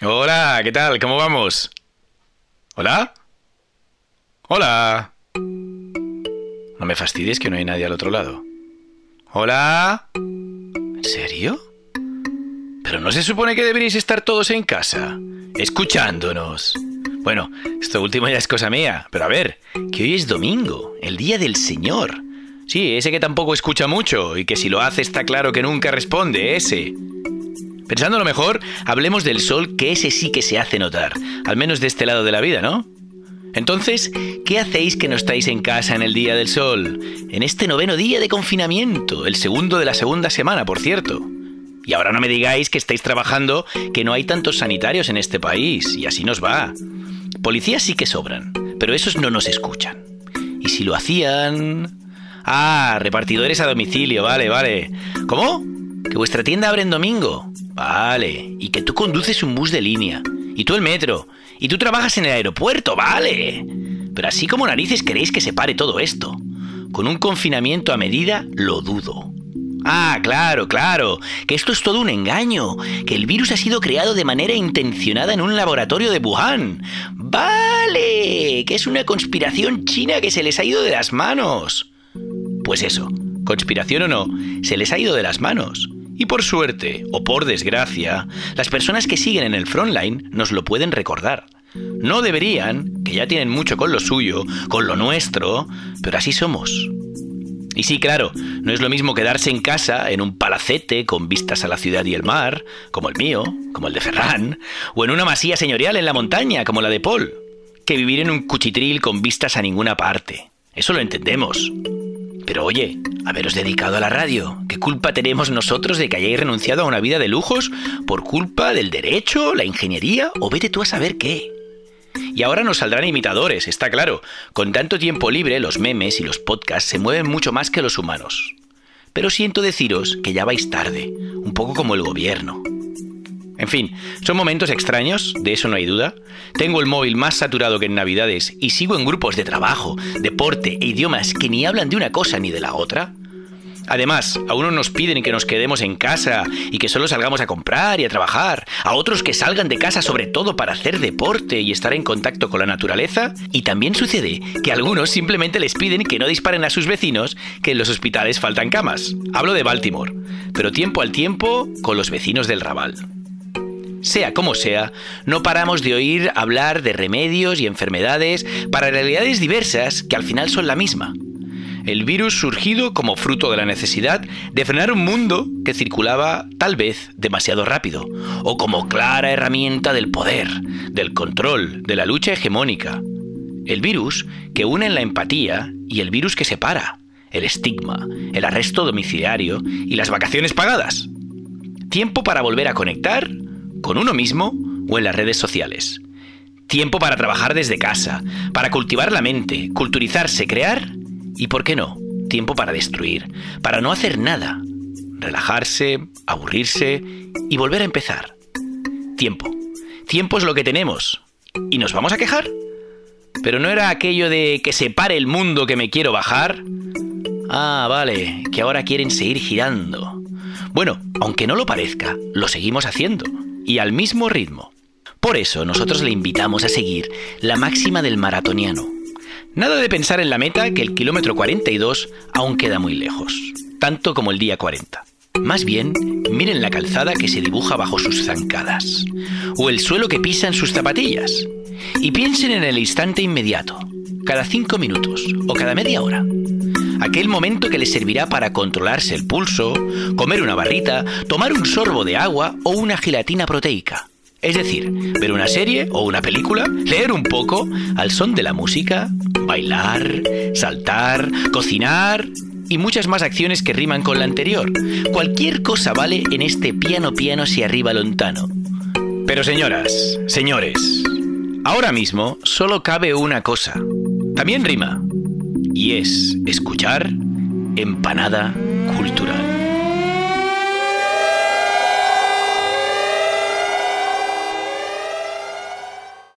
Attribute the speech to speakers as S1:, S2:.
S1: Hola, ¿qué tal? ¿Cómo vamos? ¿Hola? Hola. No me fastidies que no hay nadie al otro lado. ¿Hola? ¿En serio? Pero no se supone que deberíais estar todos en casa, escuchándonos. Bueno, esto último ya es cosa mía, pero a ver, que hoy es domingo, el día del Señor. Sí, ese que tampoco escucha mucho y que si lo hace está claro que nunca responde, ese. Pensando lo mejor, hablemos del sol, que ese sí que se hace notar, al menos de este lado de la vida, ¿no? Entonces, ¿qué hacéis que no estáis en casa en el día del sol? En este noveno día de confinamiento, el segundo de la segunda semana, por cierto. Y ahora no me digáis que estáis trabajando, que no hay tantos sanitarios en este país, y así nos va. Policías sí que sobran, pero esos no nos escuchan. Y si lo hacían... Ah, repartidores a domicilio, vale, vale. ¿Cómo? ¿Que vuestra tienda abre en domingo? Vale. Y que tú conduces un bus de línea. Y tú el metro. Y tú trabajas en el aeropuerto, vale. Pero así como narices queréis que se pare todo esto. Con un confinamiento a medida, lo dudo. Ah, claro, claro, que esto es todo un engaño, que el virus ha sido creado de manera intencionada en un laboratorio de Wuhan. Vale, que es una conspiración china que se les ha ido de las manos. Pues eso, conspiración o no, se les ha ido de las manos. Y por suerte, o por desgracia, las personas que siguen en el frontline nos lo pueden recordar. No deberían, que ya tienen mucho con lo suyo, con lo nuestro, pero así somos. Y sí, claro, no es lo mismo quedarse en casa, en un palacete con vistas a la ciudad y el mar, como el mío, como el de Ferran, o en una masía señorial en la montaña, como la de Paul, que vivir en un cuchitril con vistas a ninguna parte. Eso lo entendemos. Pero oye, haberos dedicado a la radio, ¿qué culpa tenemos nosotros de que hayáis renunciado a una vida de lujos por culpa del derecho, la ingeniería o vete tú a saber qué? Y ahora nos saldrán imitadores, está claro. Con tanto tiempo libre, los memes y los podcasts se mueven mucho más que los humanos. Pero siento deciros que ya vais tarde, un poco como el gobierno. En fin, son momentos extraños, de eso no hay duda. Tengo el móvil más saturado que en Navidades y sigo en grupos de trabajo, deporte e idiomas que ni hablan de una cosa ni de la otra. Además, a unos nos piden que nos quedemos en casa y que solo salgamos a comprar y a trabajar, a otros que salgan de casa sobre todo para hacer deporte y estar en contacto con la naturaleza, y también sucede que a algunos simplemente les piden que no disparen a sus vecinos que en los hospitales faltan camas. Hablo de Baltimore, pero tiempo al tiempo con los vecinos del Raval. Sea como sea, no paramos de oír hablar de remedios y enfermedades para realidades diversas que al final son la misma. El virus surgido como fruto de la necesidad de frenar un mundo que circulaba tal vez demasiado rápido, o como clara herramienta del poder, del control, de la lucha hegemónica. El virus que une en la empatía y el virus que separa, el estigma, el arresto domiciliario y las vacaciones pagadas. Tiempo para volver a conectar con uno mismo o en las redes sociales. Tiempo para trabajar desde casa, para cultivar la mente, culturizarse, crear y, ¿por qué no? Tiempo para destruir, para no hacer nada, relajarse, aburrirse y volver a empezar. Tiempo. Tiempo es lo que tenemos. ¿Y nos vamos a quejar? Pero no era aquello de que se pare el mundo que me quiero bajar. Ah, vale, que ahora quieren seguir girando. Bueno, aunque no lo parezca, lo seguimos haciendo y al mismo ritmo. Por eso nosotros le invitamos a seguir la máxima del maratoniano. Nada de pensar en la meta que el kilómetro 42 aún queda muy lejos, tanto como el día 40. Más bien, miren la calzada que se dibuja bajo sus zancadas, o el suelo que pisan sus zapatillas, y piensen en el instante inmediato, cada cinco minutos o cada media hora. Aquel momento que les servirá para controlarse el pulso, comer una barrita, tomar un sorbo de agua o una gelatina proteica. Es decir, ver una serie o una película, leer un poco al son de la música, bailar, saltar, cocinar y muchas más acciones que riman con la anterior. Cualquier cosa vale en este piano piano si arriba lontano. Pero señoras, señores, ahora mismo solo cabe una cosa. También rima y es escuchar Empanada Cultural.